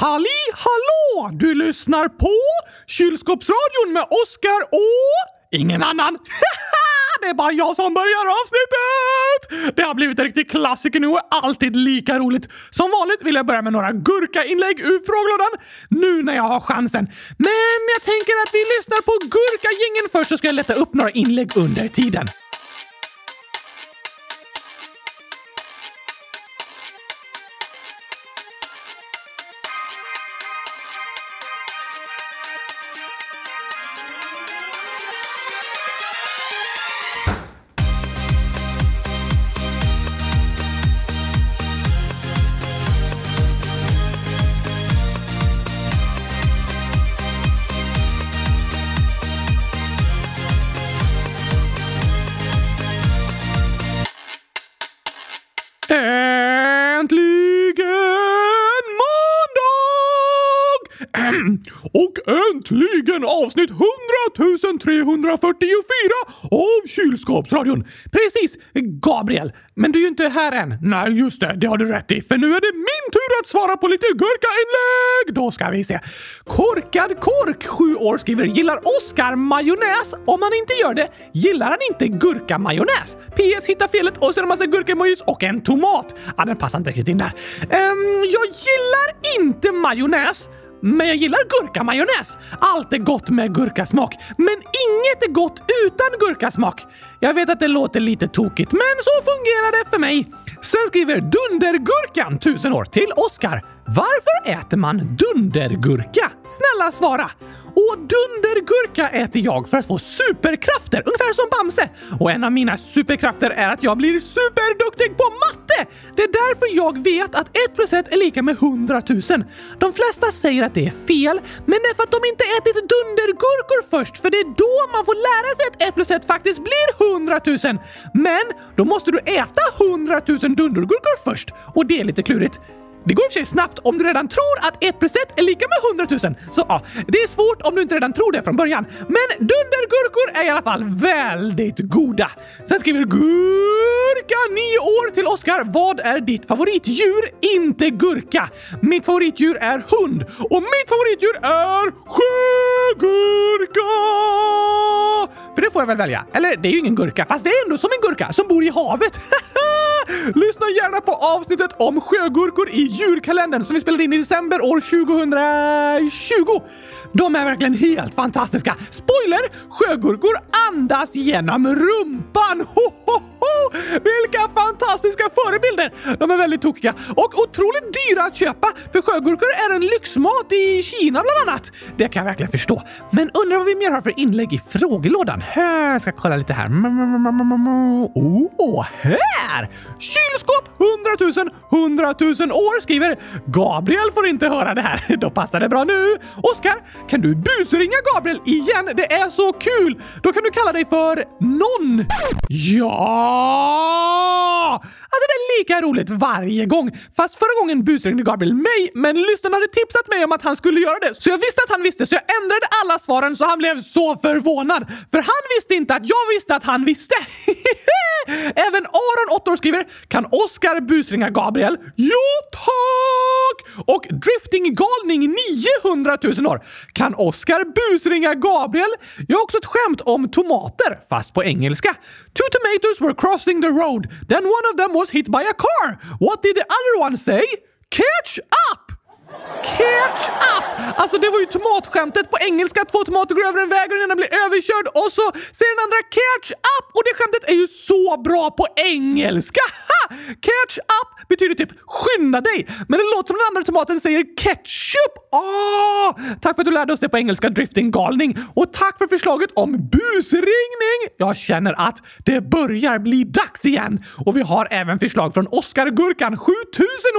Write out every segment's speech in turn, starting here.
Halli hallå! Du lyssnar på Kylskåpsradion med Oskar och... Ingen annan. det är bara jag som börjar avsnittet! Det har blivit en riktig klassiker nu och är alltid lika roligt. Som vanligt vill jag börja med några gurkainlägg ur frågelådan nu när jag har chansen. Men jag tänker att vi lyssnar på gurkagängen först så ska jag leta upp några inlägg under tiden. Äntligen avsnitt 100 344 av Kylskåpsradion. Precis, Gabriel. Men du är ju inte här än. Nej, just det. Det har du rätt i. För nu är det min tur att svara på lite gurkainlägg. Då ska vi se. Korkad Kork, 7 år, skriver “Gillar Oskar majonnäs? Om han inte gör det, gillar han inte gurkamajonnäs? PS. Hitta felet och så är det en massa gurkamojis och en tomat. Ja, den passar inte riktigt in där. Um, jag gillar inte majonnäs. Men jag gillar gurkamajonnäs! Allt är gott med gurkasmak, men inget är gott utan gurkasmak. Jag vet att det låter lite tokigt, men så fungerar det för mig. Sen skriver Dundergurkan, tusen år, till Oskar. Varför äter man dundergurka? Snälla svara! Och dundergurka äter jag för att få superkrafter, ungefär som Bamse. Och en av mina superkrafter är att jag blir superduktig på matte! Det är därför jag vet att 1 plus 1 är lika med 100 000. De flesta säger att det är fel, men det är för att de inte ätit dundergurkor först, för det är då man får lära sig att 1 plus 1 faktiskt blir 100 000. Men då måste du äta 100 000 dundergurkor först, och det är lite klurigt. Det går i och för sig snabbt om du redan tror att 1 plus 1 är lika med 100 000. Så ja, det är svårt om du inte redan tror det från början. Men dundergurkor är i alla fall väldigt goda. Sen skriver Gurka 9 år till Oskar. Vad är ditt favoritdjur? Inte gurka. Mitt favoritdjur är hund och mitt favoritdjur är sjögurka! För det får jag väl välja. Eller det är ju ingen gurka, fast det är ändå som en gurka som bor i havet. Lyssna gärna på avsnittet om sjögurkor i julkalendern som vi spelade in i december år 2020. De är verkligen helt fantastiska. Spoiler! Sjögurkor andas genom rumpan! Ho, ho, ho! Vilka fantastiska förebilder! De är väldigt tokiga och otroligt dyra att köpa för sjögurkor är en lyxmat i Kina bland annat. Det kan jag verkligen förstå. Men undrar vad vi mer har för inlägg i frågelådan? Här, jag ska kolla lite här. Åh, oh, här! Kylskåp 100 000 100 000 år skriver Gabriel får inte höra det här. Då passar det bra nu. Oskar, kan du busringa Gabriel igen? Det är så kul! Då kan du kalla dig för någon. Ja! Alltså det är lika roligt varje gång. Fast förra gången busringde Gabriel mig, men lyssnaren hade tipsat mig om att han skulle göra det. Så jag visste att han visste, så jag ändrade alla svaren så han blev så förvånad. För han visste inte att jag visste att han visste. Även Aron, 8 år, skriver “Kan Oskar busringa Gabriel?” Ja, tack! Och Driftinggalning 900 000 år. Kan Oskar busringa Gabriel? Jag har också ett skämt om tomater, fast på engelska. Two tomatoes were crossing the road. Then one of them was hit by a car. What did the other one say? Catch up! Catch up! Alltså det var ju tomatskämtet på engelska. Två tomater går över en väg och den ena blir överkörd och så säger den andra catch up och det skämtet är ju så bra på engelska! Catch up betyder typ skynda dig, men det låter som den andra tomaten säger ketchup. Åh! Tack för att du lärde oss det på engelska, drifting galning. Och tack för förslaget om busringning! Jag känner att det börjar bli dags igen. Och vi har även förslag från Oskar Gurkan, 7000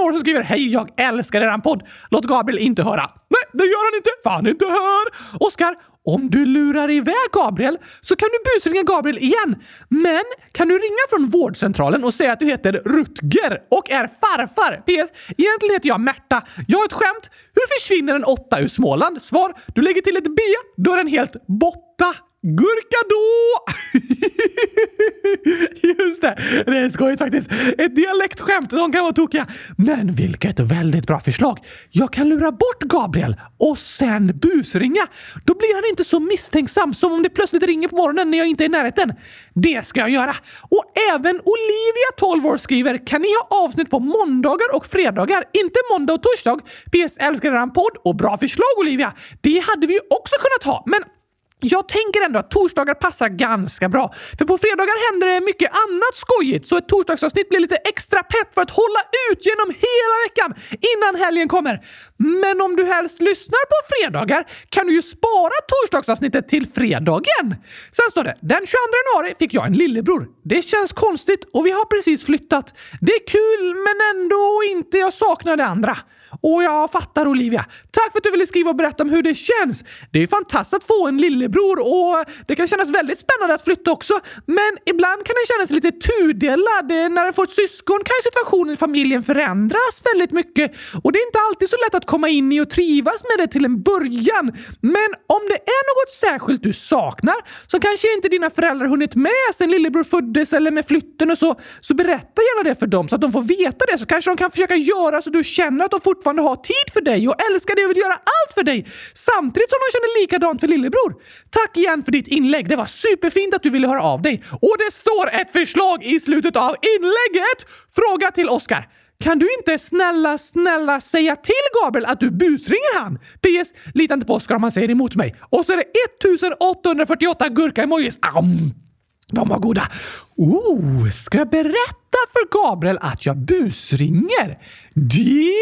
år, som skriver Hej, jag älskar eran podd. Låt Gabriel inte höra. Nej, det gör han inte, för han är inte här. Oskar, om du lurar iväg Gabriel så kan du busringa Gabriel igen. Men kan du ringa från vårdcentralen och säga att du heter Rutger och är farfar? PS. Egentligen heter jag Märta. Jag har ett skämt. Hur försvinner en åtta ur Småland? Svar. Du lägger till ett B, då är den helt borta. Gurka då! Just det, det är skojigt faktiskt. Ett dialektskämt, de kan vara tokiga. Men vilket väldigt bra förslag. Jag kan lura bort Gabriel och sen busringa. Då blir han inte så misstänksam som om det plötsligt ringer på morgonen när jag inte är i närheten. Det ska jag göra. Och även Olivia, 12 år, skriver “Kan ni ha avsnitt på måndagar och fredagar? Inte måndag och torsdag? PS älskar eran podd och bra förslag Olivia! Det hade vi ju också kunnat ha, men jag tänker ändå att torsdagar passar ganska bra, för på fredagar händer det mycket annat skojigt så ett torsdagsavsnitt blir lite extra pepp för att hålla ut genom hela veckan innan helgen kommer. Men om du helst lyssnar på fredagar kan du ju spara torsdagsavsnittet till fredagen. Sen står det “Den 22 januari fick jag en lillebror. Det känns konstigt och vi har precis flyttat. Det är kul men ändå inte. Jag saknar det andra.” Och jag fattar Olivia. Tack för att du ville skriva och berätta om hur det känns. Det är fantastiskt att få en lillebror och det kan kännas väldigt spännande att flytta också. Men ibland kan det kännas lite tudelad. Eh, när en får ett syskon kan ju situationen i familjen förändras väldigt mycket och det är inte alltid så lätt att komma in i och trivas med det till en början. Men om det är något särskilt du saknar som kanske inte dina föräldrar hunnit med sen lillebror föddes eller med flytten och så, så berätta gärna det för dem så att de får veta det så kanske de kan försöka göra så du känner att de fortfarande fortfarande ha tid för dig och älskar dig och vill göra allt för dig samtidigt som de känner likadant för lillebror. Tack igen för ditt inlägg. Det var superfint att du ville höra av dig. Och det står ett förslag i slutet av inlägget. Fråga till Oskar. Kan du inte snälla, snälla säga till Gabriel att du busringer han? PS. Lita inte på Oskar om han säger emot mig. Och så är det 1848 gurka-emojis. De var goda. Oh, ska jag berätta för Gabriel att jag busringer? Det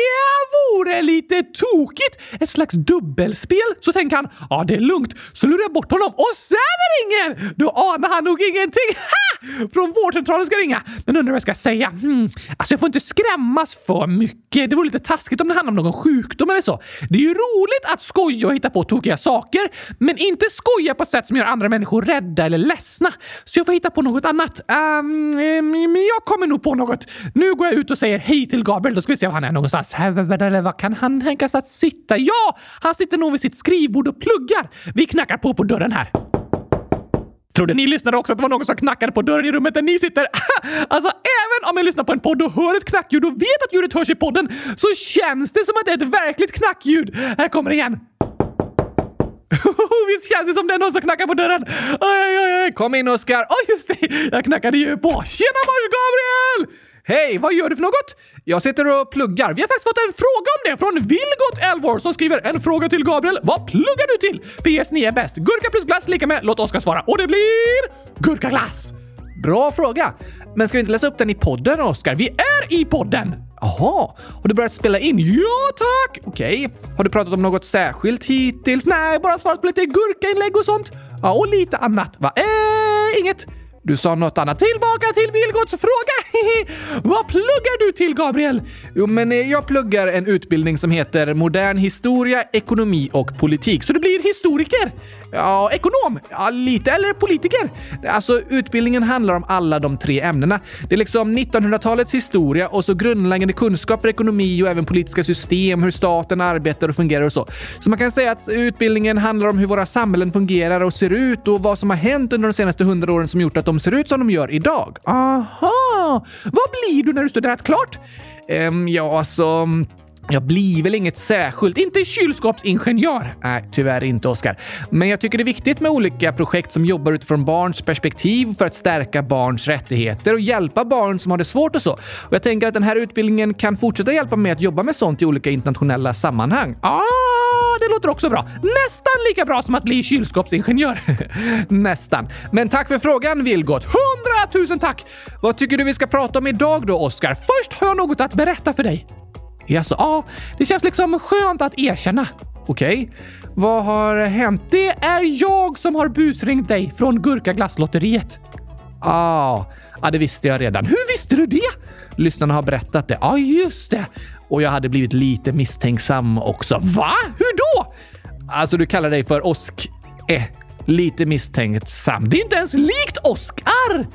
vore lite tokigt! Ett slags dubbelspel. Så tänker han, ja det är lugnt. Så lurar jag bort honom och sen ringer! Då anar han nog ingenting. Ha! Från vårdcentralen ska ringa. Men undrar vad jag ska säga. Hmm. Alltså jag får inte skrämmas för mycket. Det vore lite taskigt om det handlar om någon sjukdom eller så. Det är ju roligt att skoja och hitta på tokiga saker, men inte skoja på ett sätt som gör andra människor rädda eller ledsna. Så jag får hitta på något annat. Um, jag kommer nog på något. Nu går jag ut och säger hej till Gabriel. Då ska vi se var han är någonstans. Eller var kan han tänkas att sitta? Ja, han sitter nog vid sitt skrivbord och pluggar. Vi knackar på på dörren här. Trodde ni lyssnade också att det var någon som knackade på dörren i rummet där ni sitter? alltså, även om jag lyssnar på en podd och hör ett knackljud och vet att ljudet hörs i podden så känns det som att det är ett verkligt knackljud. Här kommer det igen. Visst känns det som det är någon som knackar på dörren? Oj, oj, oj. Kom in Oskar. Oj, oh, just det. Jag knackade ju på. Tjena Mars Gabriel! Hej, vad gör du för något? Jag sitter och pluggar. Vi har faktiskt fått en fråga om det från Vilgot Elvor som skriver en fråga till Gabriel. Vad pluggar du till? PS 9 är bäst. Gurka plus glass lika med låt Oskar svara. Och det blir gurkaglass. Bra fråga. Men ska vi inte läsa upp den i podden, Oskar? Vi är i podden! Jaha, har du börjat spela in? Ja, tack! Okej. Okay. Har du pratat om något särskilt hittills? Nej, bara svarat på lite gurkainlägg och sånt. Ja, och lite annat. Va? Eh, inget. Du sa något annat. Tillbaka till Vilgots fråga! Vad pluggar du till, Gabriel? Jo, men eh, jag pluggar en utbildning som heter Modern historia, ekonomi och politik. Så du blir historiker? Ja, ekonom? Ja, lite. Eller politiker? Alltså, utbildningen handlar om alla de tre ämnena. Det är liksom 1900-talets historia och så grundläggande kunskaper ekonomi och även politiska system, hur staten arbetar och fungerar och så. Så man kan säga att utbildningen handlar om hur våra samhällen fungerar och ser ut och vad som har hänt under de senaste hundra åren som gjort att de ser ut som de gör idag. Aha! Vad blir du när du studerat klart? Um, ja, alltså... Jag blir väl inget särskilt. Inte kylskåpsingenjör. Nej, tyvärr inte, Oskar. Men jag tycker det är viktigt med olika projekt som jobbar utifrån barns perspektiv för att stärka barns rättigheter och hjälpa barn som har det svårt och så. Och jag tänker att den här utbildningen kan fortsätta hjälpa mig att jobba med sånt i olika internationella sammanhang. Ah, det låter också bra. Nästan lika bra som att bli kylskåpsingenjör. Nästan. Men tack för frågan, Vilgot. Hundratusen tack! Vad tycker du vi ska prata om idag då, Oskar? Först har jag något att berätta för dig. Jaså, ja, det känns liksom skönt att erkänna. Okej, okay. vad har hänt? Det är jag som har busringt dig från Gurkaglasslotteriet. Ah, ja, det visste jag redan. Hur visste du det? Lyssnarna har berättat det. Ja, ah, just det. Och jag hade blivit lite misstänksam också. Va? Hur då? Alltså, du kallar dig för Osk... Eh, lite misstänksam. Det är inte ens likt Oskar!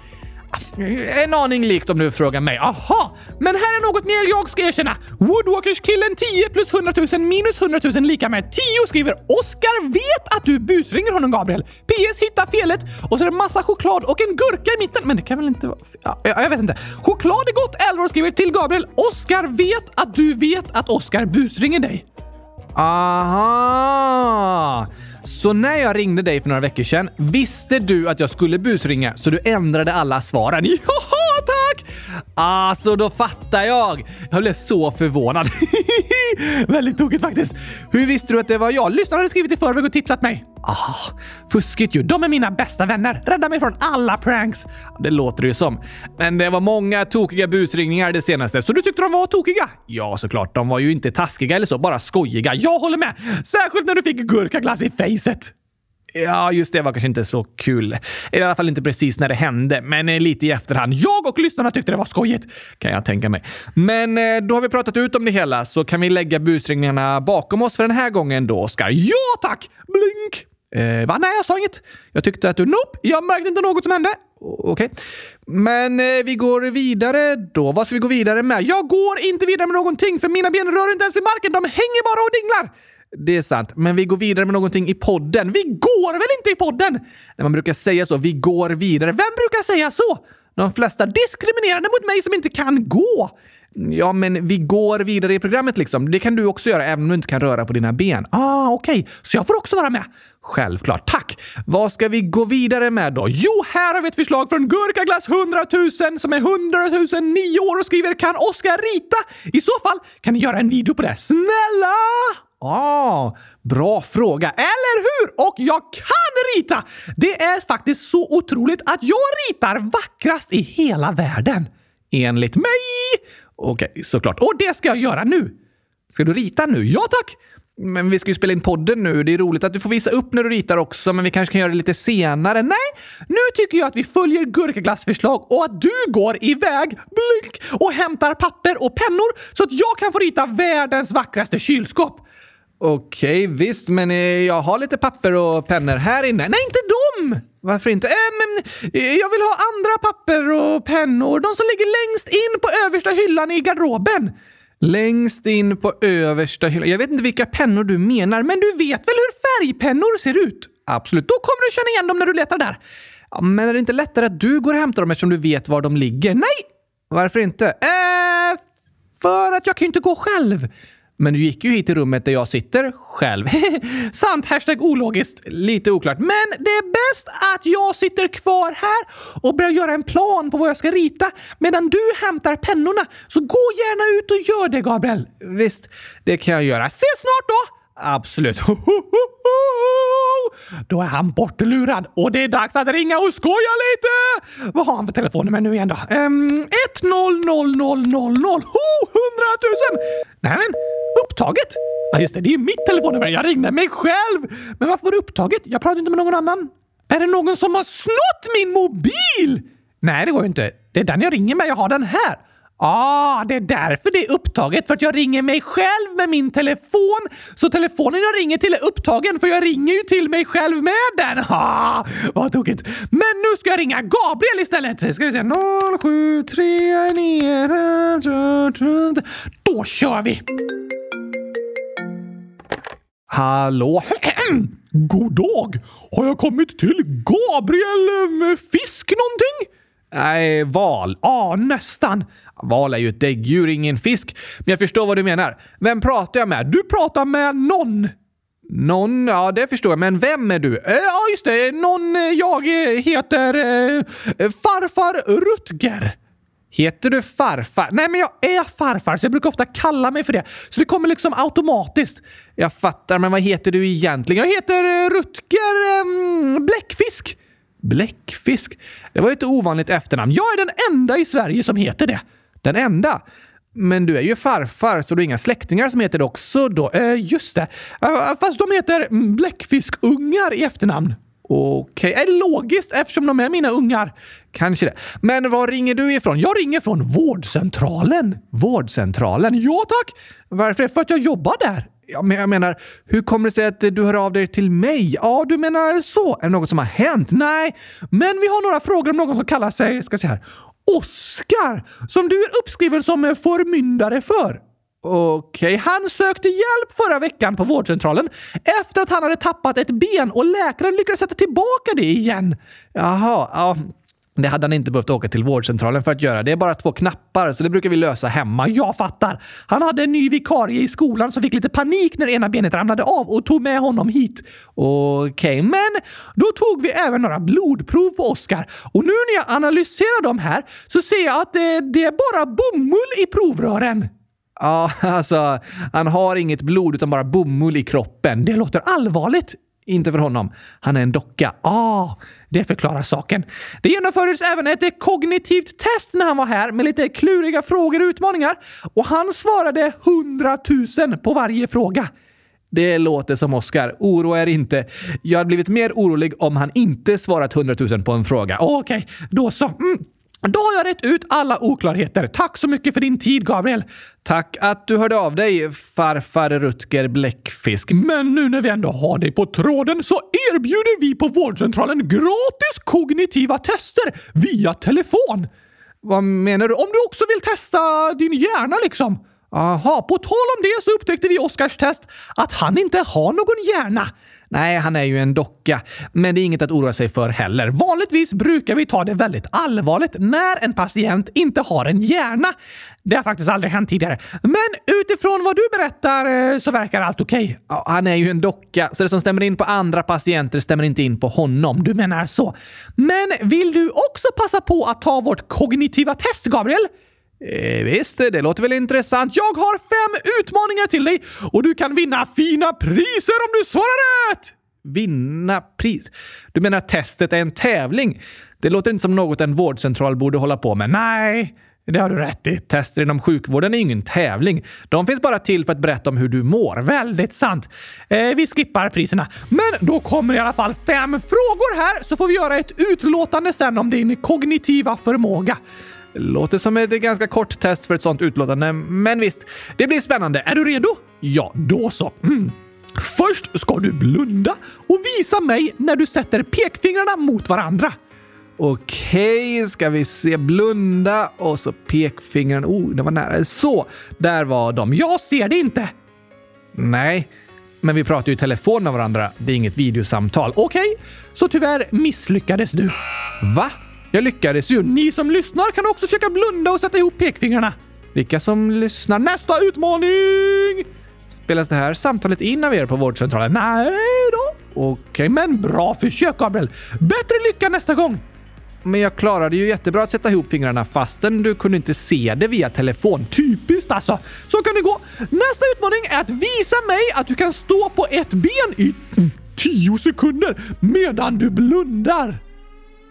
En aning likt om du frågar mig. Aha, men här är något mer jag ska erkänna. Woodwalkers-killen 10 plus 100 000 minus 100 000 lika med 10 skriver Oskar vet att du busringer honom Gabriel. PS hitta felet och så är det massa choklad och en gurka i mitten. Men det kan väl inte vara... Ja, jag vet inte. Choklad är gott. Elvor skriver till Gabriel. Oskar vet att du vet att Oskar busringer dig. Aha! Så när jag ringde dig för några veckor sedan visste du att jag skulle busringa så du ändrade alla svaren? Ja, tack! Alltså, då fattar jag! Jag blev så förvånad. Väldigt tokigt faktiskt. Hur visste du att det var jag? Lyssnaren hade skrivit i förväg och tipsat mig. Ah, fuskigt ju. De är mina bästa vänner. Rädda mig från alla pranks. Det låter det ju som. Men det var många tokiga busringningar det senaste, så du tyckte de var tokiga? Ja, såklart. De var ju inte taskiga eller så, bara skojiga. Jag håller med! Särskilt när du fick gurkaglass i facet. Ja, just det var kanske inte så kul. I alla fall inte precis när det hände, men eh, lite i efterhand. Jag och lyssnarna tyckte det var skojigt, kan jag tänka mig. Men eh, då har vi pratat ut om det hela, så kan vi lägga busringningarna bakom oss för den här gången då, Oskar. Ja tack! Blink! Eh, va? Nej, jag sa inget. Jag tyckte att du... Nope, jag märkte inte något som hände. Okej. Okay. Men eh, vi går vidare då. Vad ska vi gå vidare med? Jag går inte vidare med någonting, för mina ben rör inte ens i marken. De hänger bara och dinglar. Det är sant, men vi går vidare med någonting i podden. Vi går väl inte i podden? När man brukar säga så. Vi går vidare. Vem brukar säga så? De flesta diskriminerande mot mig som inte kan gå. Ja, men vi går vidare i programmet liksom. Det kan du också göra även om du inte kan röra på dina ben. Ah, okej. Okay. Så jag får också vara med? Självklart. Tack! Vad ska vi gå vidare med då? Jo, här har vi ett förslag från Gurkaglass 100 000 som är 100 000 nio år och skriver “Kan Oskar rita?” I så fall kan ni göra en video på det. Snälla! Ah, bra fråga, eller hur? Och jag kan rita! Det är faktiskt så otroligt att jag ritar vackrast i hela världen. Enligt mig! Okej, okay, såklart. Och det ska jag göra nu. Ska du rita nu? Ja, tack! Men vi ska ju spela in podden nu. Det är roligt att du får visa upp när du ritar också, men vi kanske kan göra det lite senare. Nej, nu tycker jag att vi följer Gurkaglass förslag och att du går iväg blink, och hämtar papper och pennor så att jag kan få rita världens vackraste kylskåp. Okej, okay, visst, men eh, jag har lite papper och pennor här inne. Nej, inte dem! Varför inte? Äh, men, eh, jag vill ha andra papper och pennor. De som ligger längst in på översta hyllan i garderoben. Längst in på översta hyllan. Jag vet inte vilka pennor du menar, men du vet väl hur färgpennor ser ut? Absolut, då kommer du känna igen dem när du letar där. Ja, men är det inte lättare att du går och hämtar dem eftersom du vet var de ligger? Nej! Varför inte? Äh, för att jag kan ju inte gå själv. Men du gick ju hit till rummet där jag sitter själv. Sant! Hashtag ologiskt. Lite oklart. Men det är bäst att jag sitter kvar här och börjar göra en plan på vad jag ska rita medan du hämtar pennorna. Så gå gärna ut och gör det, Gabriel. Visst, det kan jag göra. Ses snart då! Absolut. Då är han bortlurad och det är dags att ringa och skoja lite! Vad har han för telefonnummer nu igen då? Um, 1 0 0 0 Upptaget! Ja just det, det är ju mitt telefonnummer. Jag ringde mig själv! Men varför var det upptaget? Jag pratade inte med någon annan. Är det någon som har snott min mobil? Nej, det går ju inte. Det är den jag ringer med. Jag har den här. Ah, det är därför det är upptaget. För att jag ringer mig själv med min telefon. Så telefonen jag ringer till är upptagen för jag ringer ju till mig själv med den. Ah, vad tokigt. Men nu ska jag ringa Gabriel istället. Ska vi se. 0739... Då kör vi! Hallå? God dag! Har jag kommit till Gabriel med fisk någonting? Nej, val. Ja, ah, nästan. Val är ju ett däggdjur, ingen fisk. Men jag förstår vad du menar. Vem pratar jag med? Du pratar med någon. Någon? Ja, det förstår jag. Men vem är du? Eh, ja, just det. Någon. Eh, jag heter eh, farfar Rutger. Heter du farfar? Nej, men jag är farfar, så jag brukar ofta kalla mig för det. Så det kommer liksom automatiskt. Jag fattar, men vad heter du egentligen? Jag heter eh, Rutger um, Bläckfisk. Bläckfisk? Det var ett ovanligt efternamn. Jag är den enda i Sverige som heter det. Den enda? Men du är ju farfar, så du har inga släktingar som heter det också då? Eh, just det. Uh, fast de heter mm, bläckfiskungar i efternamn. Okej, okay. är logiskt eftersom de är mina ungar. Kanske det. Men var ringer du ifrån? Jag ringer från vårdcentralen. Vårdcentralen? Ja tack! Varför? För att jag jobbar där. Ja, men jag menar, hur kommer det sig att du hör av dig till mig? Ja, du menar så. Är det något som har hänt? Nej, men vi har några frågor om någon som kallar sig, ska se här, Oskar, som du är uppskriven som förmyndare för. Okej, okay. han sökte hjälp förra veckan på vårdcentralen efter att han hade tappat ett ben och läkaren lyckades sätta tillbaka det igen. Jaha, ja. Det hade han inte behövt åka till vårdcentralen för att göra. Det är bara två knappar, så det brukar vi lösa hemma. Jag fattar. Han hade en ny vikarie i skolan som fick lite panik när ena benet ramlade av och tog med honom hit. Okej, okay, men då tog vi även några blodprov på Oskar och nu när jag analyserar dem här så ser jag att det, det är bara bomull i provrören. Ja, alltså, han har inget blod utan bara bomull i kroppen. Det låter allvarligt. Inte för honom. Han är en docka. Ah, det förklarar saken. Det genomfördes även ett kognitivt test när han var här med lite kluriga frågor och utmaningar och han svarade 100 000 på varje fråga. Det låter som Oscar. Oroa er inte. Jag hade blivit mer orolig om han inte svarat 100 000 på en fråga. Okej, okay, då så. Mm. Då har jag rätt ut alla oklarheter. Tack så mycket för din tid, Gabriel. Tack att du hörde av dig, farfar Rutger Bläckfisk. Men nu när vi ändå har dig på tråden så erbjuder vi på vårdcentralen gratis kognitiva tester via telefon. Vad menar du? Om du också vill testa din hjärna liksom. Aha, på tal om det så upptäckte vi i Oskars test att han inte har någon hjärna. Nej, han är ju en docka, men det är inget att oroa sig för heller. Vanligtvis brukar vi ta det väldigt allvarligt när en patient inte har en hjärna. Det har faktiskt aldrig hänt tidigare. Men utifrån vad du berättar eh, så verkar allt okej. Okay. Ja, han är ju en docka, så det som stämmer in på andra patienter stämmer inte in på honom. Du menar så. Men vill du också passa på att ta vårt kognitiva test, Gabriel? Eh, visst, det låter väl intressant. Jag har fem utmaningar till dig och du kan vinna fina priser om du svarar rätt! Vinna pris? Du menar att testet är en tävling? Det låter inte som något en vårdcentral borde hålla på med. Nej, det har du rätt i. Tester inom sjukvården är ingen tävling. De finns bara till för att berätta om hur du mår. Väldigt sant. Eh, vi skippar priserna. Men då kommer i alla fall fem frågor här så får vi göra ett utlåtande sen om din kognitiva förmåga. Låter som ett ganska kort test för ett sånt utlåtande, men visst, det blir spännande. Är du redo? Ja, då så. Mm. Först ska du blunda och visa mig när du sätter pekfingrarna mot varandra. Okej, ska vi se. Blunda och så pekfingrarna. Oh, det var nära. Så, där var de. Jag ser det inte. Nej, men vi pratar ju i telefon med varandra. Det är inget videosamtal. Okej, så tyvärr misslyckades du. Va? Jag lyckades ju. Ni som lyssnar kan också försöka blunda och sätta ihop pekfingrarna. Vilka som lyssnar? Nästa utmaning! Spelas det här samtalet in av er på vårdcentralen? Nej då. Okej, okay, men bra försök Gabriel. Bättre lycka nästa gång. Men jag klarade ju jättebra att sätta ihop fingrarna fastän du kunde inte se det via telefon. Typiskt alltså! Så kan det gå. Nästa utmaning är att visa mig att du kan stå på ett ben i tio sekunder medan du blundar.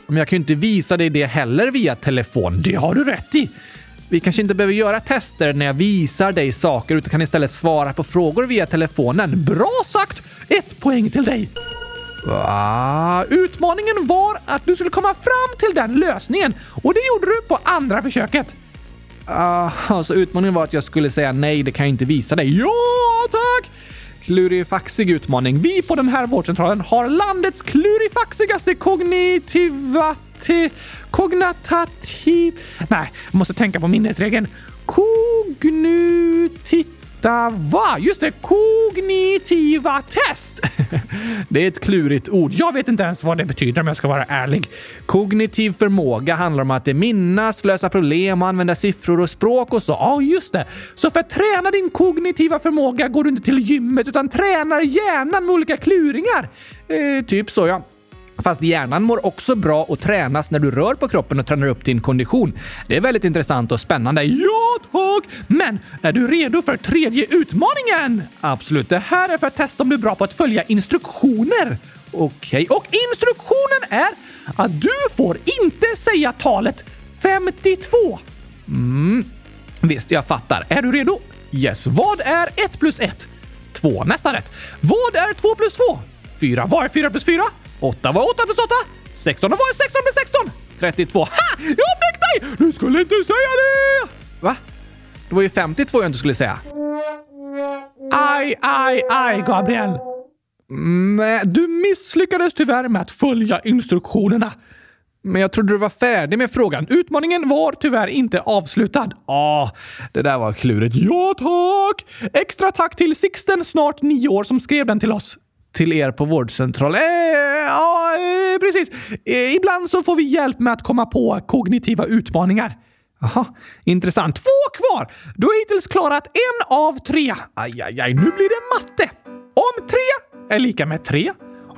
Men jag kan ju inte visa dig det heller via telefon. Det har du rätt i. Vi kanske inte behöver göra tester när jag visar dig saker utan kan istället svara på frågor via telefonen. Bra sagt! Ett poäng till dig. Va? Utmaningen var att du skulle komma fram till den lösningen och det gjorde du på andra försöket. Uh, alltså utmaningen var att jag skulle säga nej, det kan jag inte visa dig. Ja, tack! Klurifaxig utmaning. Vi på den här vårdcentralen har landets klurifaxigaste kognitiva... Kognatativ... Nej, jag måste tänka på minnesregeln. Kognutit va? Just det, kognitiva test! det är ett klurigt ord. Jag vet inte ens vad det betyder om jag ska vara ärlig. Kognitiv förmåga handlar om att minnas, lösa problem och använda siffror och språk och så. Ja, just det. Så för att träna din kognitiva förmåga går du inte till gymmet utan tränar hjärnan med olika kluringar. Eh, typ så, ja. Fast hjärnan mår också bra och tränas när du rör på kroppen och tränar upp din kondition. Det är väldigt intressant och spännande. Ja, tack! Men är du redo för tredje utmaningen? Absolut. Det här är för att testa om du är bra på att följa instruktioner. Okej, okay. och instruktionen är att du får inte säga talet 52. Mm. Visst, jag fattar. Är du redo? Yes. Vad är 1 plus 1? 2. Nästan rätt. Vad är 2 plus 2? 4. Vad är 4 plus 4? 8 var 8 plus 8. 16 var 16 plus 16. 32. Ha! Jag fick dig! Du skulle inte säga det! Va? Det var ju 52 jag inte skulle säga. Aj, aj, aj, Gabriel! Nej, Du misslyckades tyvärr med att följa instruktionerna. Men jag trodde du var färdig med frågan. Utmaningen var tyvärr inte avslutad. Ja, det där var klurigt. Ja, tack! Extra tack till Sixten, snart nio år, som skrev den till oss. Till er på vårdcentral. Eh, ja, eh, precis. Eh, ibland så får vi hjälp med att komma på kognitiva utmaningar. Aha, intressant. Två kvar! Du har hittills klarat en av tre. Aj, aj, aj, nu blir det matte. Om tre är lika med tre.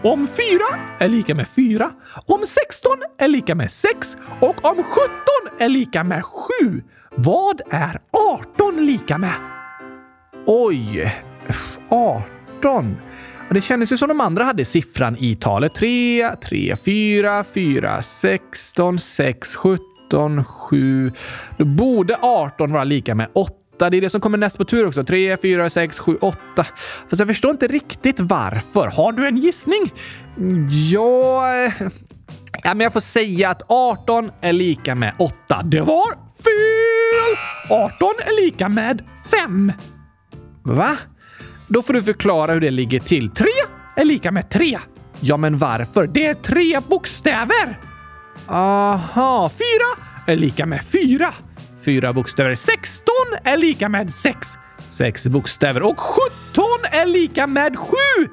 Om fyra är lika med fyra. Om 16 är lika med sex. Och om 17 är lika med sju. Vad är 18 lika med? Oj, 18. Det kändes ju som de andra hade siffran i talet. 3, 3, 4, 4, 16, 6, 17, 7. Då borde 18 vara lika med 8. Det är det som kommer näst på tur också. 3, 4, 6, 7, 8. Fast jag förstår inte riktigt varför. Har du en gissning? Ja... Ja, men jag får säga att 18 är lika med 8. Det var fel! 18 är lika med 5. Va? Då får du förklara hur det ligger till. Tre är lika med tre. Ja, men varför? Det är tre bokstäver. Aha, fyra är lika med fyra. fyra bokstäver. 16 är lika med sex. Sex bokstäver. Och sjutton är lika med sju!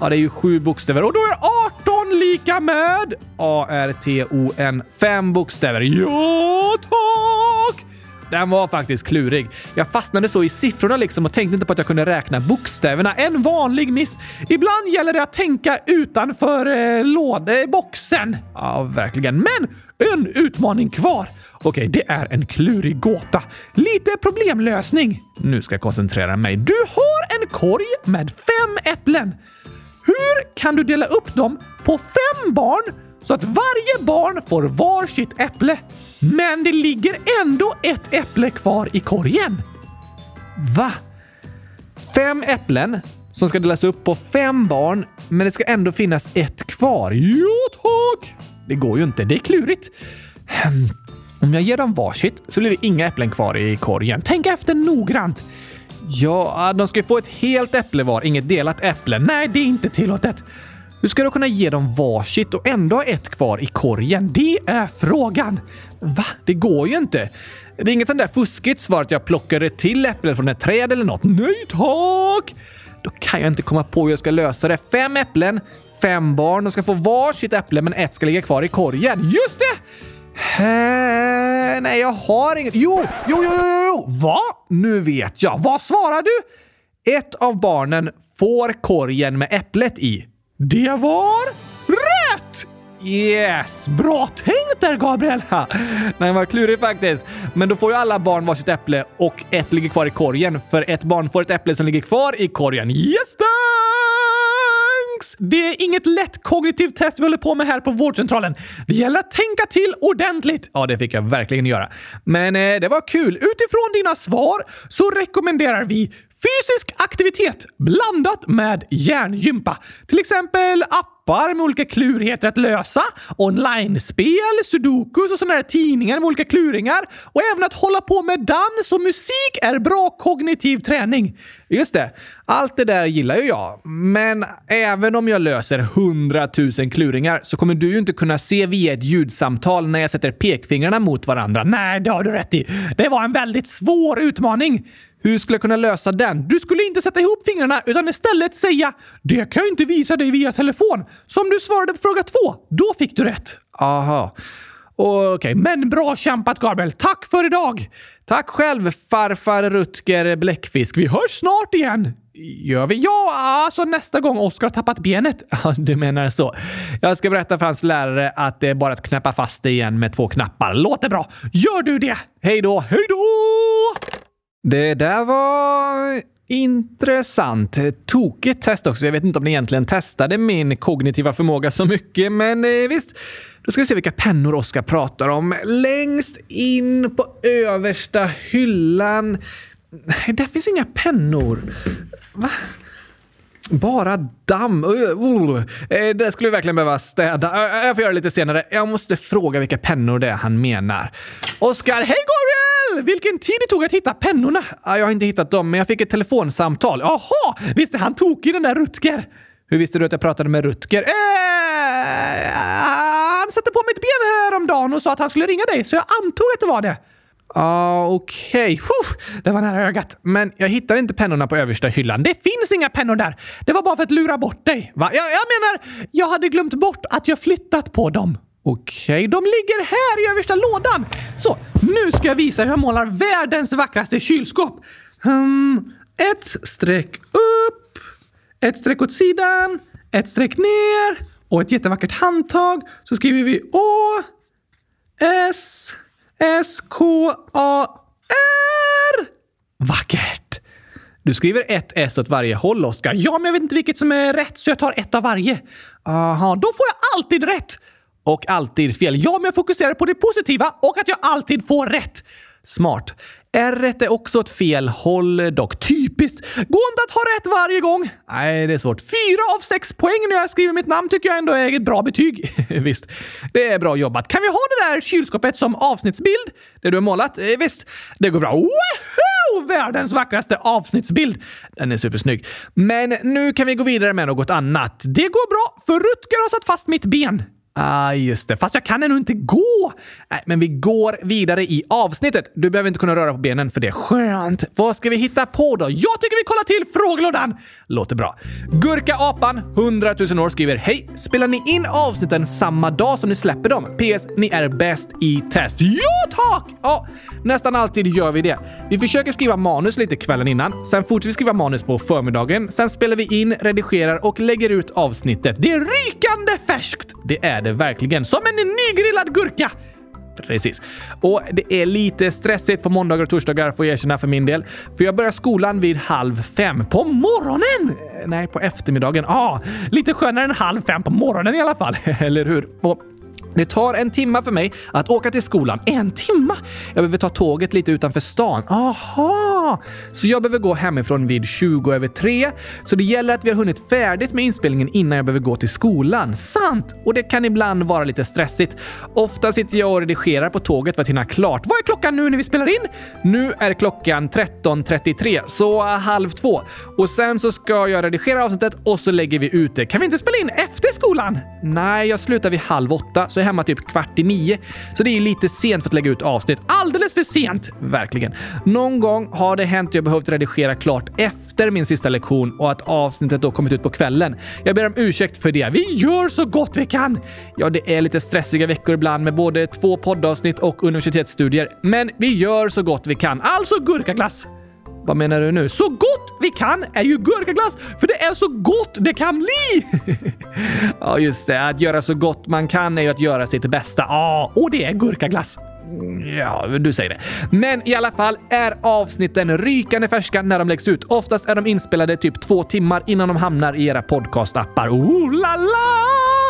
ja, det är ju sju bokstäver. Och då är 18 lika med... A-R-T-O-N. Fem bokstäver. Ja, tack! Den var faktiskt klurig. Jag fastnade så i siffrorna liksom och tänkte inte på att jag kunde räkna bokstäverna. En vanlig miss. Ibland gäller det att tänka utanför eh, lådboxen. Ja, verkligen. Men en utmaning kvar. Okej, det är en klurig gåta. Lite problemlösning. Nu ska jag koncentrera mig. Du har en korg med fem äpplen. Hur kan du dela upp dem på fem barn så att varje barn får var sitt äpple? Men det ligger ändå ett äpple kvar i korgen. Va? Fem äpplen som ska delas upp på fem barn, men det ska ändå finnas ett kvar. Jo tack! Det går ju inte. Det är klurigt. Om jag ger dem varsitt så blir det inga äpplen kvar i korgen. Tänk efter noggrant. Ja, de ska ju få ett helt äpple var, inget delat äpple. Nej, det är inte tillåtet. Hur ska du kunna ge dem varsitt och ändå ha ett kvar i korgen? Det är frågan. Va? Det går ju inte. Det är inget sånt där fuskigt svar att jag plockar ett till äpple från ett träd eller något. Nej, tack! Då kan jag inte komma på hur jag ska lösa det. Fem äpplen, fem barn. De ska få varsitt äpple, men ett ska ligga kvar i korgen. Just det! He nej, jag har inget. Jo, jo, jo, jo, jo! Va? Nu vet jag. Vad svarar du? Ett av barnen får korgen med äpplet i. Det var rätt! Yes! Bra tänkt där, Gabriel! Nej, Den var klurig faktiskt. Men då får ju alla barn varsitt äpple och ett ligger kvar i korgen. För ett barn får ett äpple som ligger kvar i korgen. Yes, thanks! Det är inget lätt kognitivt test vi håller på med här på vårdcentralen. Det gäller att tänka till ordentligt. Ja, det fick jag verkligen göra. Men eh, det var kul. Utifrån dina svar så rekommenderar vi fysisk aktivitet blandat med hjärngympa. Till exempel appar med olika klurigheter att lösa, online-spel, sudokus och sådana här tidningar med olika kluringar. Och även att hålla på med dans och musik är bra kognitiv träning. Just det. Allt det där gillar ju jag. Men även om jag löser hundratusen kluringar så kommer du ju inte kunna se via ett ljudsamtal när jag sätter pekfingrarna mot varandra. Nej, det har du rätt i. Det var en väldigt svår utmaning. Hur skulle jag kunna lösa den? Du skulle inte sätta ihop fingrarna utan istället säga “Det kan jag inte visa dig via telefon”. Som du svarade på fråga två. Då fick du rätt. Aha. Okej, men bra kämpat Gabriel. Tack för idag! Tack själv farfar Rutger Bläckfisk. Vi hörs snart igen. Gör vi? Ja, alltså nästa gång Oskar har tappat benet. Du menar så. Jag ska berätta för hans lärare att det är bara att knäppa fast det igen med två knappar. Låter bra. Gör du det? Hej då! Hej då! Det där var intressant. Tokigt test också. Jag vet inte om det egentligen testade min kognitiva förmåga så mycket, men eh, visst. Då ska vi se vilka pennor Oskar pratar om. Längst in på översta hyllan. Nej, där finns inga pennor. Va? Bara damm. Uh, uh. Det skulle vi verkligen behöva städa. Eh, jag får göra det lite senare. Jag måste fråga vilka pennor det är han menar. Oskar, hej Gabriel! Well, Vilken tid det tog att hitta pennorna! Jag har inte hittat dem, men jag fick ett telefonsamtal. Jaha! Visst är han tokig den där Rutger? Hur visste du att jag pratade med Rutger? Eh, han satte på mitt ben häromdagen och sa att han skulle ringa dig, så jag antog att det var det. Ja, ah, okej. Okay. Det var nära ögat. Men jag hittar inte pennorna på översta hyllan. Det finns inga pennor där. Det var bara för att lura bort dig. Va? Jag, jag menar, jag hade glömt bort att jag flyttat på dem. Okej, okay. de ligger här i översta lådan. Så, nu ska jag visa hur jag målar världens vackraste kylskåp. Um, ett streck upp, ett streck åt sidan, ett streck ner och ett jättevackert handtag. Så skriver vi Å, S, S-K-A-R. Vackert! Du skriver ett S åt varje håll, Oskar. Ja, men jag vet inte vilket som är rätt, så jag tar ett av varje. Aha, då får jag alltid rätt! Och alltid fel. Ja, men jag fokuserar på det positiva och att jag alltid får rätt. Smart. R är också ett fel håll dock. Typiskt! Går inte att ha rätt varje gång. Nej, det är svårt. Fyra av sex poäng när jag skriver mitt namn tycker jag ändå är ett bra betyg. visst, det är bra jobbat. Kan vi ha det där kylskåpet som avsnittsbild? Det du har målat? Eh, visst, det går bra. Woho! Världens vackraste avsnittsbild. Den är supersnygg. Men nu kan vi gå vidare med något annat. Det går bra, för Rutger har satt fast mitt ben. Ah, just det. Fast jag kan ännu inte gå! Äh, men vi går vidare i avsnittet. Du behöver inte kunna röra på benen för det. är Skönt. Vad ska vi hitta på då? Jag tycker vi kollar till frågelådan! Låter bra. Gurka-apan, 100 000 år, skriver Hej! Spelar ni in avsnitten samma dag som ni släpper dem? PS. Ni är bäst i test. Ja, tack! Ja, nästan alltid gör vi det. Vi försöker skriva manus lite kvällen innan. Sen fortsätter vi skriva manus på förmiddagen. Sen spelar vi in, redigerar och lägger ut avsnittet. Det är rykande färskt! Det är det verkligen. Som en nygrillad gurka! Precis. Och det är lite stressigt på måndagar och torsdagar får jag erkänna för min del. För jag börjar skolan vid halv fem. På morgonen? Eh, nej, på eftermiddagen. Ja, ah, lite skönare än halv fem på morgonen i alla fall. Eller hur? Och det tar en timma för mig att åka till skolan. En timma? Jag behöver ta tåget lite utanför stan. Aha! Så jag behöver gå hemifrån vid 20 över 3. Så det gäller att vi har hunnit färdigt med inspelningen innan jag behöver gå till skolan. Sant! Och det kan ibland vara lite stressigt. Ofta sitter jag och redigerar på tåget för att hinna klart. Vad är klockan nu när vi spelar in? Nu är klockan 13.33, så halv två. Och sen så ska jag redigera avsnittet och så lägger vi ut det. Kan vi inte spela in efter skolan? Nej, jag slutar vid halv åtta, så hemma typ kvart i nio. Så det är lite sent för att lägga ut avsnitt. Alldeles för sent! Verkligen. Någon gång har det hänt att jag behövt redigera klart efter min sista lektion och att avsnittet då kommit ut på kvällen. Jag ber om ursäkt för det. Vi gör så gott vi kan! Ja, det är lite stressiga veckor ibland med både två poddavsnitt och universitetsstudier, men vi gör så gott vi kan. Alltså gurkaglass! Vad menar du nu? Så gott vi kan är ju gurkaglass, för det är så gott det kan bli! ja, just det. Att göra så gott man kan är ju att göra sitt bästa. Ja, och det är gurkaglass. Mm, ja, du säger det. Men i alla fall är avsnitten rykande färska när de läggs ut. Oftast är de inspelade typ två timmar innan de hamnar i era podcastappar. Oh la la!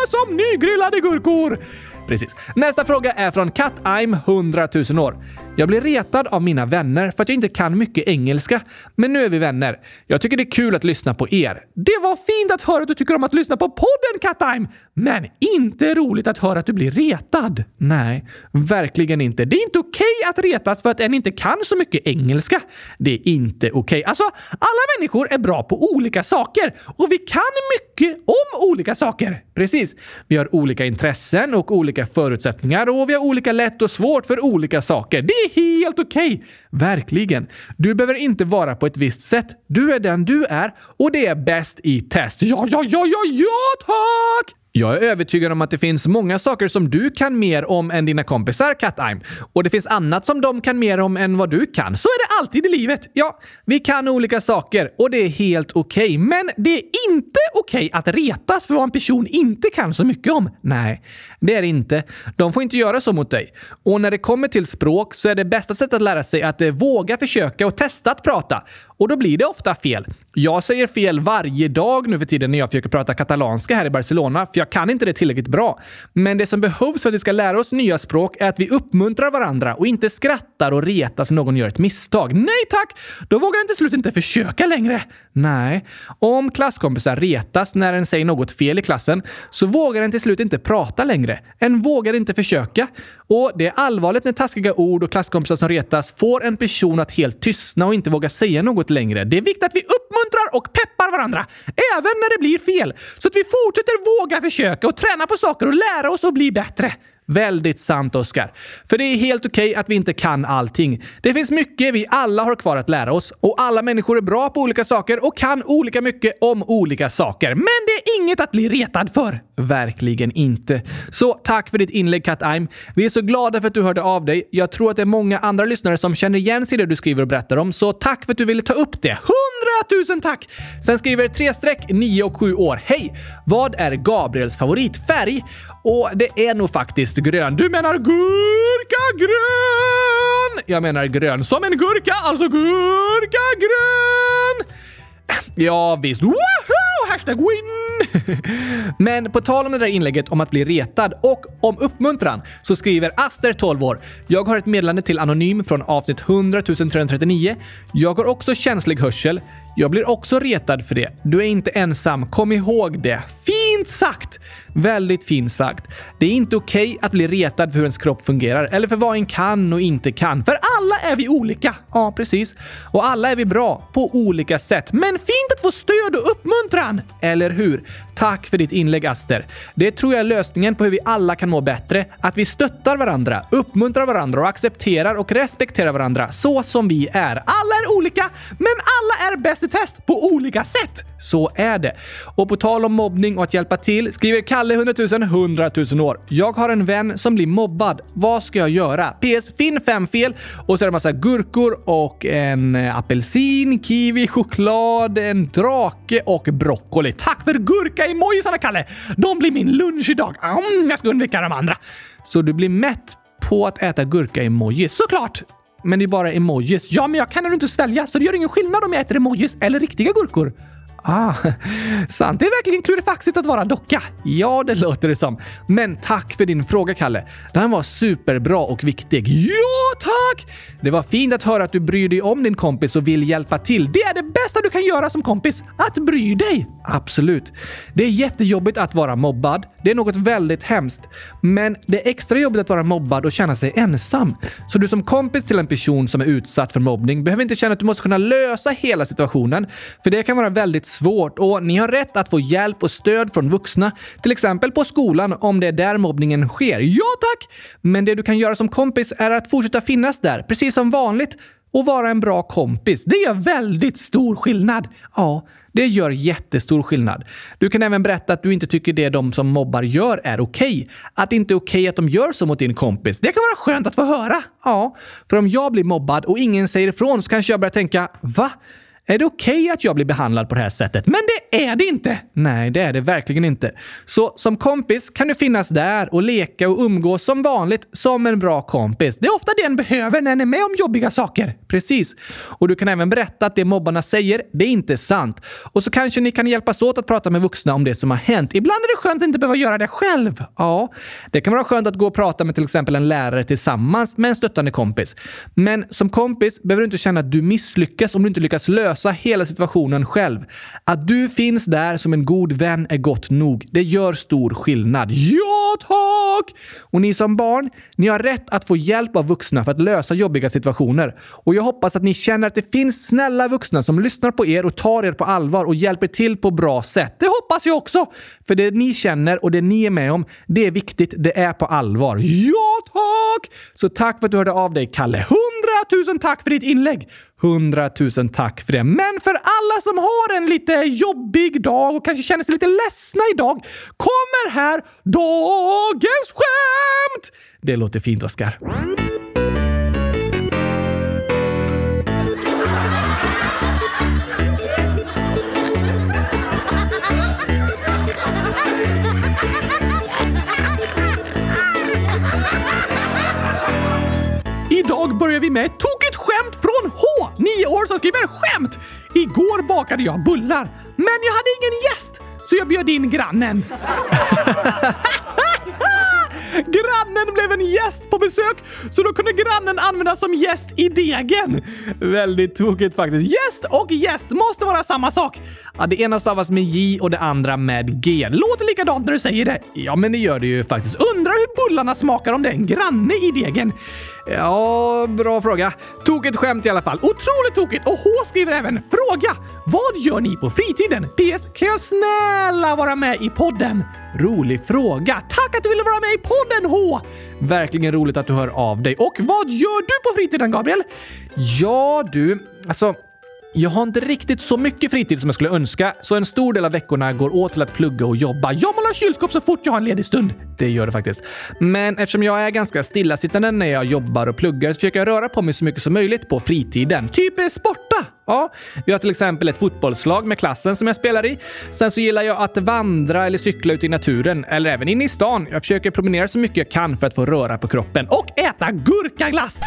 Som nygrillade gurkor! Precis. Nästa fråga är från Cat-I'm 100 000 år. Jag blir retad av mina vänner för att jag inte kan mycket engelska. Men nu är vi vänner. Jag tycker det är kul att lyssna på er. Det var fint att höra att du tycker om att lyssna på podden Katheim! Men inte roligt att höra att du blir retad. Nej, verkligen inte. Det är inte okej okay att retas för att en inte kan så mycket engelska. Det är inte okej. Okay. Alltså, alla människor är bra på olika saker och vi kan mycket om olika saker. Precis. Vi har olika intressen och olika förutsättningar och vi har olika lätt och svårt för olika saker. Det är helt okej! Okay. Verkligen. Du behöver inte vara på ett visst sätt. Du är den du är och det är bäst i test. Ja, ja, ja, ja, ja, tack! Jag är övertygad om att det finns många saker som du kan mer om än dina kompisar, Cat-Ime. Och det finns annat som de kan mer om än vad du kan. Så är det alltid i livet. Ja, vi kan olika saker och det är helt okej. Okay. Men det är inte okej okay att retas för vad en person inte kan så mycket om. Nej, det är det inte. De får inte göra så mot dig. Och när det kommer till språk så är det bästa sättet att lära sig att eh, våga försöka och testa att prata. Och då blir det ofta fel. Jag säger fel varje dag nu för tiden när jag försöker prata katalanska här i Barcelona, för jag kan inte det tillräckligt bra. Men det som behövs för att vi ska lära oss nya språk är att vi uppmuntrar varandra och inte skrattar och retas när någon gör ett misstag. Nej tack! Då vågar en till slut inte försöka längre. Nej, om klasskompisar retas när en säger något fel i klassen så vågar en till slut inte prata längre. En vågar inte försöka. Och det är allvarligt när taskiga ord och klasskompisar som retas får en person att helt tystna och inte våga säga något längre. Det är viktigt att vi uppmuntrar och peppar varandra, även när det blir fel, så att vi fortsätter våga försöka och träna på saker och lära oss att bli bättre. Väldigt sant, Oskar. För det är helt okej okay att vi inte kan allting. Det finns mycket vi alla har kvar att lära oss och alla människor är bra på olika saker och kan olika mycket om olika saker. Men det är inget att bli retad för. Verkligen inte. Så tack för ditt inlägg, Kat Aim. Vi är så glada för att du hörde av dig. Jag tror att det är många andra lyssnare som känner igen sig i det du skriver och berättar om, så tack för att du ville ta upp det tusen tack! Sen skriver 3-streck, 9 och 7 år. Hej! Vad är Gabriels favoritfärg? Och det är nog faktiskt grön. Du menar gurkagrön! Jag menar grön som en gurka, alltså gurkagrön! Ja, visst. woho! Hashtag win! Men på tal om det där inlägget om att bli retad och om uppmuntran så skriver Aster, 12 år. Jag har ett meddelande till Anonym från avsnitt 100 339. Jag har också känslig hörsel. Jag blir också retad för det. Du är inte ensam. Kom ihåg det. Fint sagt! Väldigt fint sagt. Det är inte okej okay att bli retad för hur ens kropp fungerar eller för vad en kan och inte kan. För alla är vi olika. Ja, precis. Och alla är vi bra på olika sätt. Men fint att få stöd och uppmuntran! Eller hur? Tack för ditt inlägg, Aster. Det tror jag är lösningen på hur vi alla kan må bättre. Att vi stöttar varandra, uppmuntrar varandra och accepterar och respekterar varandra så som vi är. Alla är olika, men alla är bäst test på olika sätt. Så är det. Och på tal om mobbning och att hjälpa till skriver Kalle 100 000 100 000 år. Jag har en vän som blir mobbad. Vad ska jag göra? PS. Finn fem fel och så är det massa gurkor och en eh, apelsin, kiwi, choklad, en drake och broccoli. Tack för gurka-emojisarna, Kalle! De blir min lunch idag. Mm, jag ska undvika de andra. Så du blir mätt på att äta gurka-emojis? Såklart! Men det är bara emojis. Ja, men jag kan ändå inte svälja, så det gör ingen skillnad om jag äter emojis eller riktiga gurkor. Ah, sant. Det är verkligen klurifaxigt att vara docka. Ja, det låter det som. Men tack för din fråga, Kalle. Den var superbra och viktig. Ja, tack! Det var fint att höra att du bryr dig om din kompis och vill hjälpa till. Det är det bästa du kan göra som kompis. Att bry dig. Absolut. Det är jättejobbigt att vara mobbad. Det är något väldigt hemskt. Men det är extra jobbigt att vara mobbad och känna sig ensam. Så du som kompis till en person som är utsatt för mobbning behöver inte känna att du måste kunna lösa hela situationen. För det kan vara väldigt svårt och ni har rätt att få hjälp och stöd från vuxna, till exempel på skolan om det är där mobbningen sker. Ja tack! Men det du kan göra som kompis är att fortsätta finnas där, precis som vanligt, och vara en bra kompis. Det gör väldigt stor skillnad. Ja, det gör jättestor skillnad. Du kan även berätta att du inte tycker det de som mobbar gör är okej. Okay. Att det inte är okej okay att de gör så mot din kompis. Det kan vara skönt att få höra. Ja, för om jag blir mobbad och ingen säger ifrån så kanske jag börjar tänka Va? Är det okej okay att jag blir behandlad på det här sättet? Men det är det inte! Nej, det är det verkligen inte. Så som kompis kan du finnas där och leka och umgås som vanligt som en bra kompis. Det är ofta det en behöver när en är med om jobbiga saker. Precis. Och du kan även berätta att det mobbarna säger, det är inte sant. Och så kanske ni kan hjälpas åt att prata med vuxna om det som har hänt. Ibland är det skönt att inte behöva göra det själv. Ja, det kan vara skönt att gå och prata med till exempel en lärare tillsammans med en stöttande kompis. Men som kompis behöver du inte känna att du misslyckas om du inte lyckas lösa lösa hela situationen själv. Att du finns där som en god vän är gott nog. Det gör stor skillnad. Ja, tack! Och ni som barn, ni har rätt att få hjälp av vuxna för att lösa jobbiga situationer. Och jag hoppas att ni känner att det finns snälla vuxna som lyssnar på er och tar er på allvar och hjälper till på bra sätt. Det hoppas jag också! För det ni känner och det ni är med om, det är viktigt. Det är på allvar. Ja, tack! Så tack för att du hörde av dig, Kalle. Hundratusen tack för ditt inlägg! Hundratusen tack för det. Men för alla som har en lite jobbig dag och kanske känner sig lite ledsna idag kommer här dagens skämt! Det låter fint, Oskar. Idag börjar vi med ett tokigt skämt från H, 9 år, som skriver skämt! Igår bakade jag bullar, men jag hade ingen gäst, så jag bjöd in grannen. Grannen blev en gäst på besök, så då kunde grannen användas som gäst i degen. Väldigt tokigt faktiskt. Gäst och gäst måste vara samma sak. Ja, det ena stavas med J och det andra med G. Låter likadant när du säger det. Ja, men det gör det ju faktiskt. Undrar hur bullarna smakar om det är en granne i degen. Ja, bra fråga. Tokigt skämt i alla fall. Otroligt tokigt! Och H skriver även “Fråga! Vad gör ni på fritiden? PS. Kan jag snälla vara med i podden?” Rolig fråga. Tack att du ville vara med i podden H! Verkligen roligt att du hör av dig. Och vad gör du på fritiden Gabriel? Ja du, alltså jag har inte riktigt så mycket fritid som jag skulle önska, så en stor del av veckorna går åt till att plugga och jobba. Jag målar kylskåp så fort jag har en ledig stund. Det gör det faktiskt. Men eftersom jag är ganska stillasittande när jag jobbar och pluggar så försöker jag röra på mig så mycket som möjligt på fritiden. Typ sporta? Ja, vi har till exempel ett fotbollslag med klassen som jag spelar i. Sen så gillar jag att vandra eller cykla ute i naturen, eller även inne i stan. Jag försöker promenera så mycket jag kan för att få röra på kroppen. Och äta gurkaglass!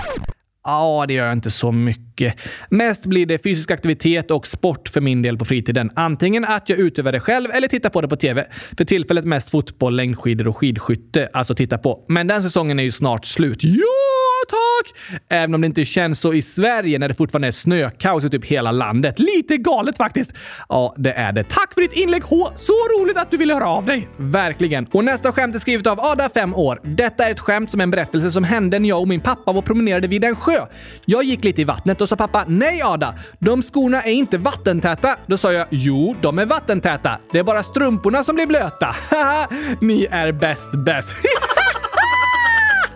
Ja, det gör jag inte så mycket. Mest blir det fysisk aktivitet och sport för min del på fritiden. Antingen att jag utövar det själv eller tittar på det på TV. För tillfället mest fotboll, längdskidor och skidskytte. Alltså titta på. Men den säsongen är ju snart slut. Ja, tack! Även om det inte känns så i Sverige när det fortfarande är snökaos i typ hela landet. Lite galet faktiskt. Ja, det är det. Tack för ditt inlägg H! Så roligt att du ville höra av dig. Verkligen. Och nästa skämt är skrivet av Ada, 5 år. Detta är ett skämt som är en berättelse som hände när jag och min pappa var promenerade vid en sjö. Jag gick lite i vattnet och sa pappa “Nej Ada, de skorna är inte vattentäta”. Då sa jag “Jo, de är vattentäta. Det är bara strumporna som blir blöta”. Haha, ni är bäst bäst.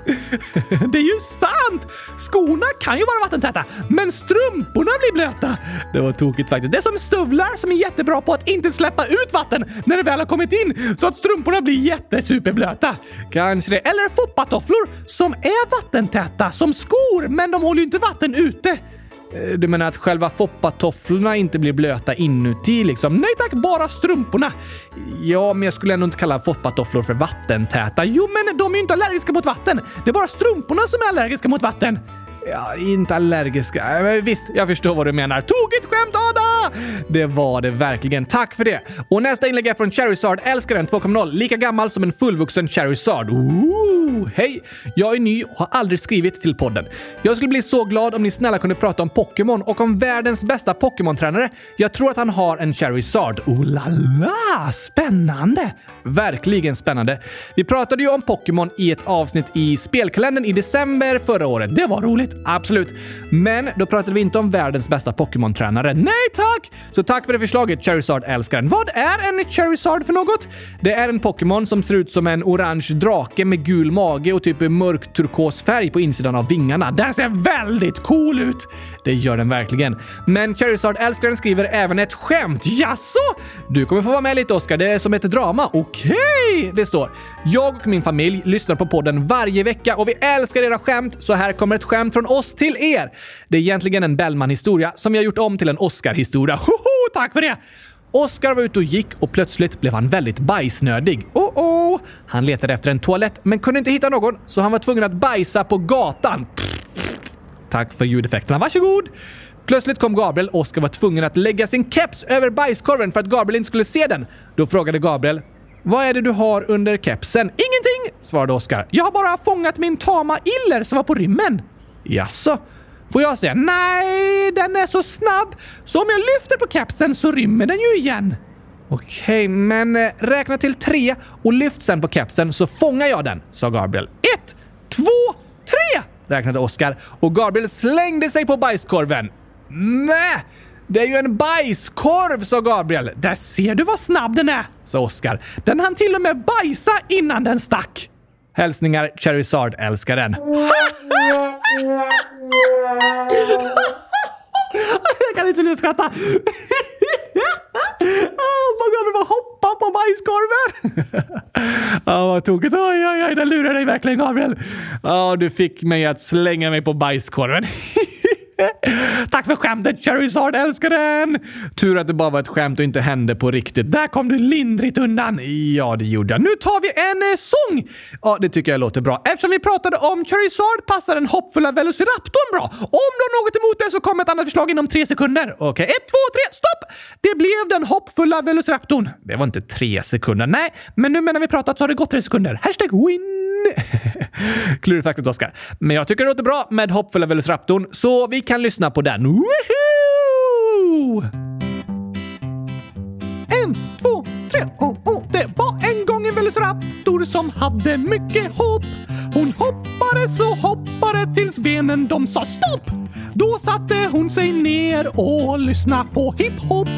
Det är ju sant! Skorna kan ju vara vattentäta, men strumporna blir blöta. Det var tokigt faktiskt. Det är som stövlar som är jättebra på att inte släppa ut vatten när det väl har kommit in så att strumporna blir jättesuperblöta. Kanske det. Eller foppatofflor som är vattentäta som skor, men de håller ju inte vatten ute. Eh, du menar att själva foppatofflorna inte blir blöta inuti liksom? Nej tack, bara strumporna. Ja, men jag skulle ändå inte kalla foppatofflor för vattentäta. Jo, men de är ju inte allergiska mot vatten. Det är bara strumporna som är allergiska mot vatten. Ja, inte allergiska. Äh, men visst, jag förstår vad du menar. Tokigt skämt Ada! Det var det verkligen. Tack för det! Och nästa inlägg är från Charizard Älskaren 2.0. Lika gammal som en fullvuxen Charizard. Ooh, hej! Jag är ny och har aldrig skrivit till podden. Jag skulle bli så glad om ni snälla kunde prata om Pokémon och om världens bästa Pokémon-tränare. Jag tror att han har en Charizard. Oh la la! Spännande! Verkligen spännande. Vi pratade ju om Pokémon i ett avsnitt i spelkalendern i december förra året. Det var roligt. Absolut. Men då pratade vi inte om världens bästa Pokémon-tränare. Nej tack! Så tack för det förslaget, Charizard-älskaren. Vad är en Charizard för något? Det är en Pokémon som ser ut som en orange drake med gul mage och typ mörk turkos färg på insidan av vingarna. Den ser väldigt cool ut! Det gör den verkligen. Men Charizard-älskaren skriver även ett skämt. Jaså? Du kommer få vara med lite Oskar, det är som ett drama. Okej! Okay. Det står “Jag och min familj lyssnar på podden varje vecka och vi älskar era skämt, så här kommer ett skämt från från oss till er. Det är egentligen en Bellman-historia som vi har gjort om till en Oscar-historia. Hoho, tack för det! Oscar var ute och gick och plötsligt blev han väldigt bajsnödig. Oh oh! Han letade efter en toalett men kunde inte hitta någon så han var tvungen att bajsa på gatan. Tack för ljudeffekterna, varsågod! Plötsligt kom Gabriel och Oskar var tvungen att lägga sin keps över bajskorven för att Gabriel inte skulle se den. Då frågade Gabriel vad är det du har under kepsen? Ingenting, svarade Oskar. Jag har bara fångat min tama iller som var på rymmen. Jaså? Får jag säga? Nej, den är så snabb så om jag lyfter på kepsen så rymmer den ju igen. Okej, okay, men eh, räkna till tre och lyft sen på kepsen så fångar jag den, sa Gabriel. Ett, två, tre! räknade Oskar och Gabriel slängde sig på bajskorven. Mäh! Det är ju en bajskorv, sa Gabriel. Där ser du vad snabb den är, sa Oskar. Den hann till och med bajsa innan den stack. Hälsningar Cherry Sard-älskaren. Jag kan inte nu skratta. Oh, man behöver bara hoppa på bajskorven. Ja, vad tokigt. Oj, oj, oj, den lurar dig verkligen Gabriel. Ja, du fick mig att slänga mig på bajskorven. Tack för skämtet Charizard, älskar den! Tur att det bara var ett skämt och inte hände på riktigt. Där kom du lindrigt undan. Ja, det gjorde jag. Nu tar vi en eh, sång! Ja, det tycker jag låter bra. Eftersom vi pratade om Charizard passar den hoppfulla Velociraptorn bra. Om du har något emot det så kommer ett annat förslag inom tre sekunder. Okej, okay. ett, två, tre, stopp! Det blev den hoppfulla Velociraptorn. Det var inte tre sekunder. Nej, men nu medan vi pratat så har det gått tre sekunder. Hashtag win! Klurigt faktiskt, Oskar. Men jag tycker det låter bra med hoppfulla Velociraptorn, så vi kan lyssna på den. Woohoo! En, två, tre, oh, oh. Det var en gång en Velociraptor som hade mycket hopp. Hon hoppade så hoppade tills benen de sa stopp. Då satte hon sig ner och lyssnade på hiphop.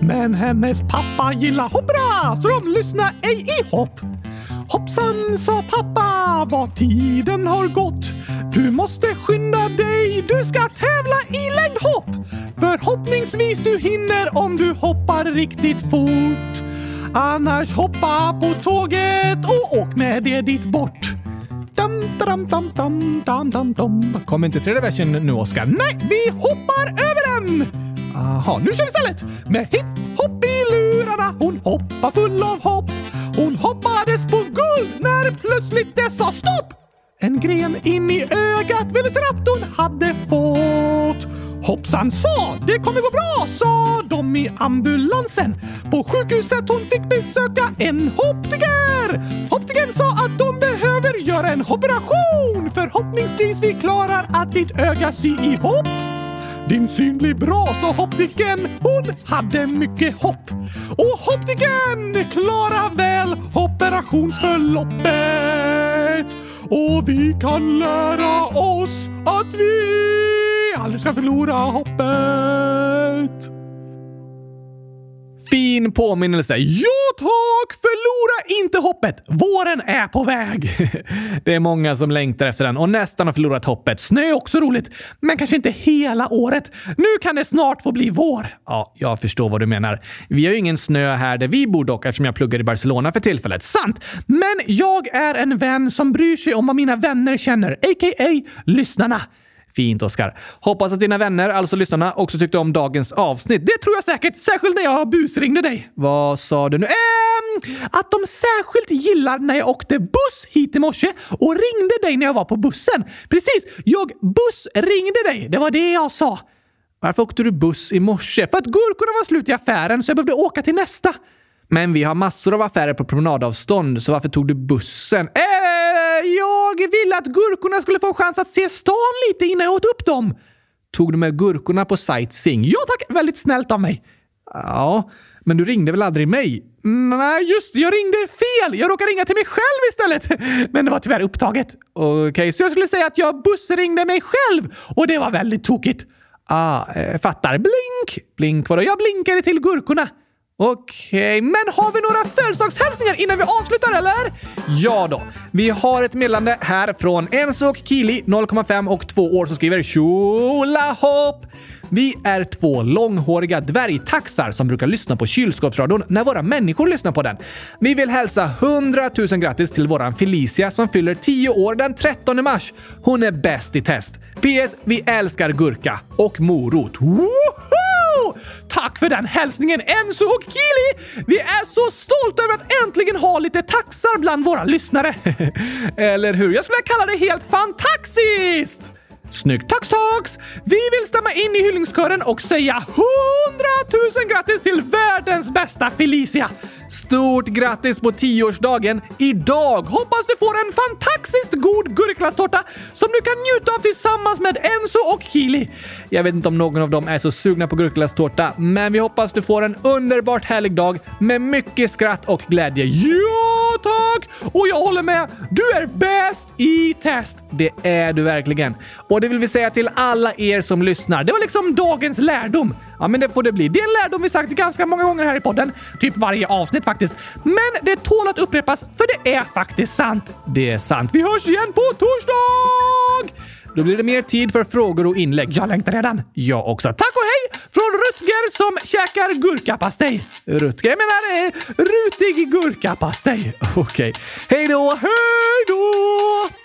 Men hennes pappa gillar hoppra så de lyssnade ej i hopp. Hoppsan, sa pappa, vad tiden har gått. Du måste skynda dig, du ska tävla i längdhopp. Förhoppningsvis du hinner om du hoppar riktigt fort. Annars hoppa på tåget och åk med det dit bort. Dam, dam, dam, dam, dam, dam, dam. Kom inte tredje versen nu, Oskar? Nej, vi hoppar över den! Aha, nu kör vi istället! Med hipp-hopp i lurarna, hon hoppar full av hopp. Hon hoppades på guld när plötsligt det sa stopp! En gren in i ögat Velociraptorn hade fått. Hoppsan sa, det kommer gå bra, sa de i ambulansen. På sjukhuset hon fick besöka en hoptiker Optikern sa att de behöver göra en operation. Förhoppningsvis vi klarar att ditt öga sy ihop. Din syn blir bra, sa Hoptiken. Hon hade mycket hopp. Och Hoptiken klarar väl operationsförloppet. Och vi kan lära oss att vi aldrig ska förlora hoppet. Fin påminnelse. Ja tack! Förlora inte hoppet! Våren är på väg. det är många som längtar efter den och nästan har förlorat hoppet. Snö är också roligt, men kanske inte hela året. Nu kan det snart få bli vår. Ja, jag förstår vad du menar. Vi har ju ingen snö här där vi bor dock eftersom jag pluggar i Barcelona för tillfället. Sant! Men jag är en vän som bryr sig om vad mina vänner känner, a.k.a. lyssnarna. Fint, Oskar. Hoppas att dina vänner, alltså lyssnarna, också tyckte om dagens avsnitt. Det tror jag säkert, särskilt när jag busringde dig. Vad sa du nu? Ähm, att de särskilt gillar när jag åkte buss hit i morse och ringde dig när jag var på bussen. Precis, jag bussringde dig. Det var det jag sa. Varför åkte du buss i morse? För att gurkorna var slut i affären så jag behövde åka till nästa. Men vi har massor av affärer på promenadavstånd, så varför tog du bussen? Äh, ville att gurkorna skulle få en chans att se stan lite innan jag åt upp dem. Tog du med gurkorna på sightseeing? Ja tack, väldigt snällt av mig. Ja, men du ringde väl aldrig mig? Mm, nej, just jag ringde fel! Jag råkade ringa till mig själv istället. Men det var tyvärr upptaget. Okej, okay, så jag skulle säga att jag bussringde mig själv och det var väldigt tokigt. Ah, eh, fattar. Blink! Blink vadå? Jag blinkade till gurkorna. Okej, okay, men har vi några födelsedagshälsningar innan vi avslutar eller? Ja då. Vi har ett meddelande här från Enzo och Kili, 0,5 och 2 år, som skriver Tjolahopp! Vi är två långhåriga dvärgtaxar som brukar lyssna på kylskåpsradion när våra människor lyssnar på den. Vi vill hälsa 100 000 grattis till våran Felicia som fyller 10 år den 13 mars. Hon är bäst i test. PS. Vi älskar gurka och morot. Woho! Tack för den hälsningen Enzo och Kili! Vi är så stolta över att äntligen ha lite taxar bland våra lyssnare. Eller hur? Jag skulle kalla det helt fantastiskt! Snyggt! Tack, tack! Vi vill stämma in i hyllningskören och säga 100 000 grattis till världens bästa Felicia! Stort grattis på tioårsdagen idag! Hoppas du får en fantastiskt god gurkglasstårta som du kan njuta av tillsammans med Enzo och Kili. Jag vet inte om någon av dem är så sugna på gurkglasstårta, men vi hoppas du får en underbart härlig dag med mycket skratt och glädje. Ja, tack! Och jag håller med. Du är bäst i test. Det är du verkligen. Och det vill vi säga till alla er som lyssnar. Det var liksom dagens lärdom. Ja, men det får det bli. Det är en lärdom vi sagt ganska många gånger här i podden. Typ varje avsnitt faktiskt. Men det tål att upprepas, för det är faktiskt sant. Det är sant. Vi hörs igen på torsdag! Då blir det mer tid för frågor och inlägg. Jag längtar redan. Jag också. Tack och hej från Rutger som käkar gurkapastej. Rutger? Jag menar eh, rutig gurkapastej. Okej. Okay. Hej då! Hej då!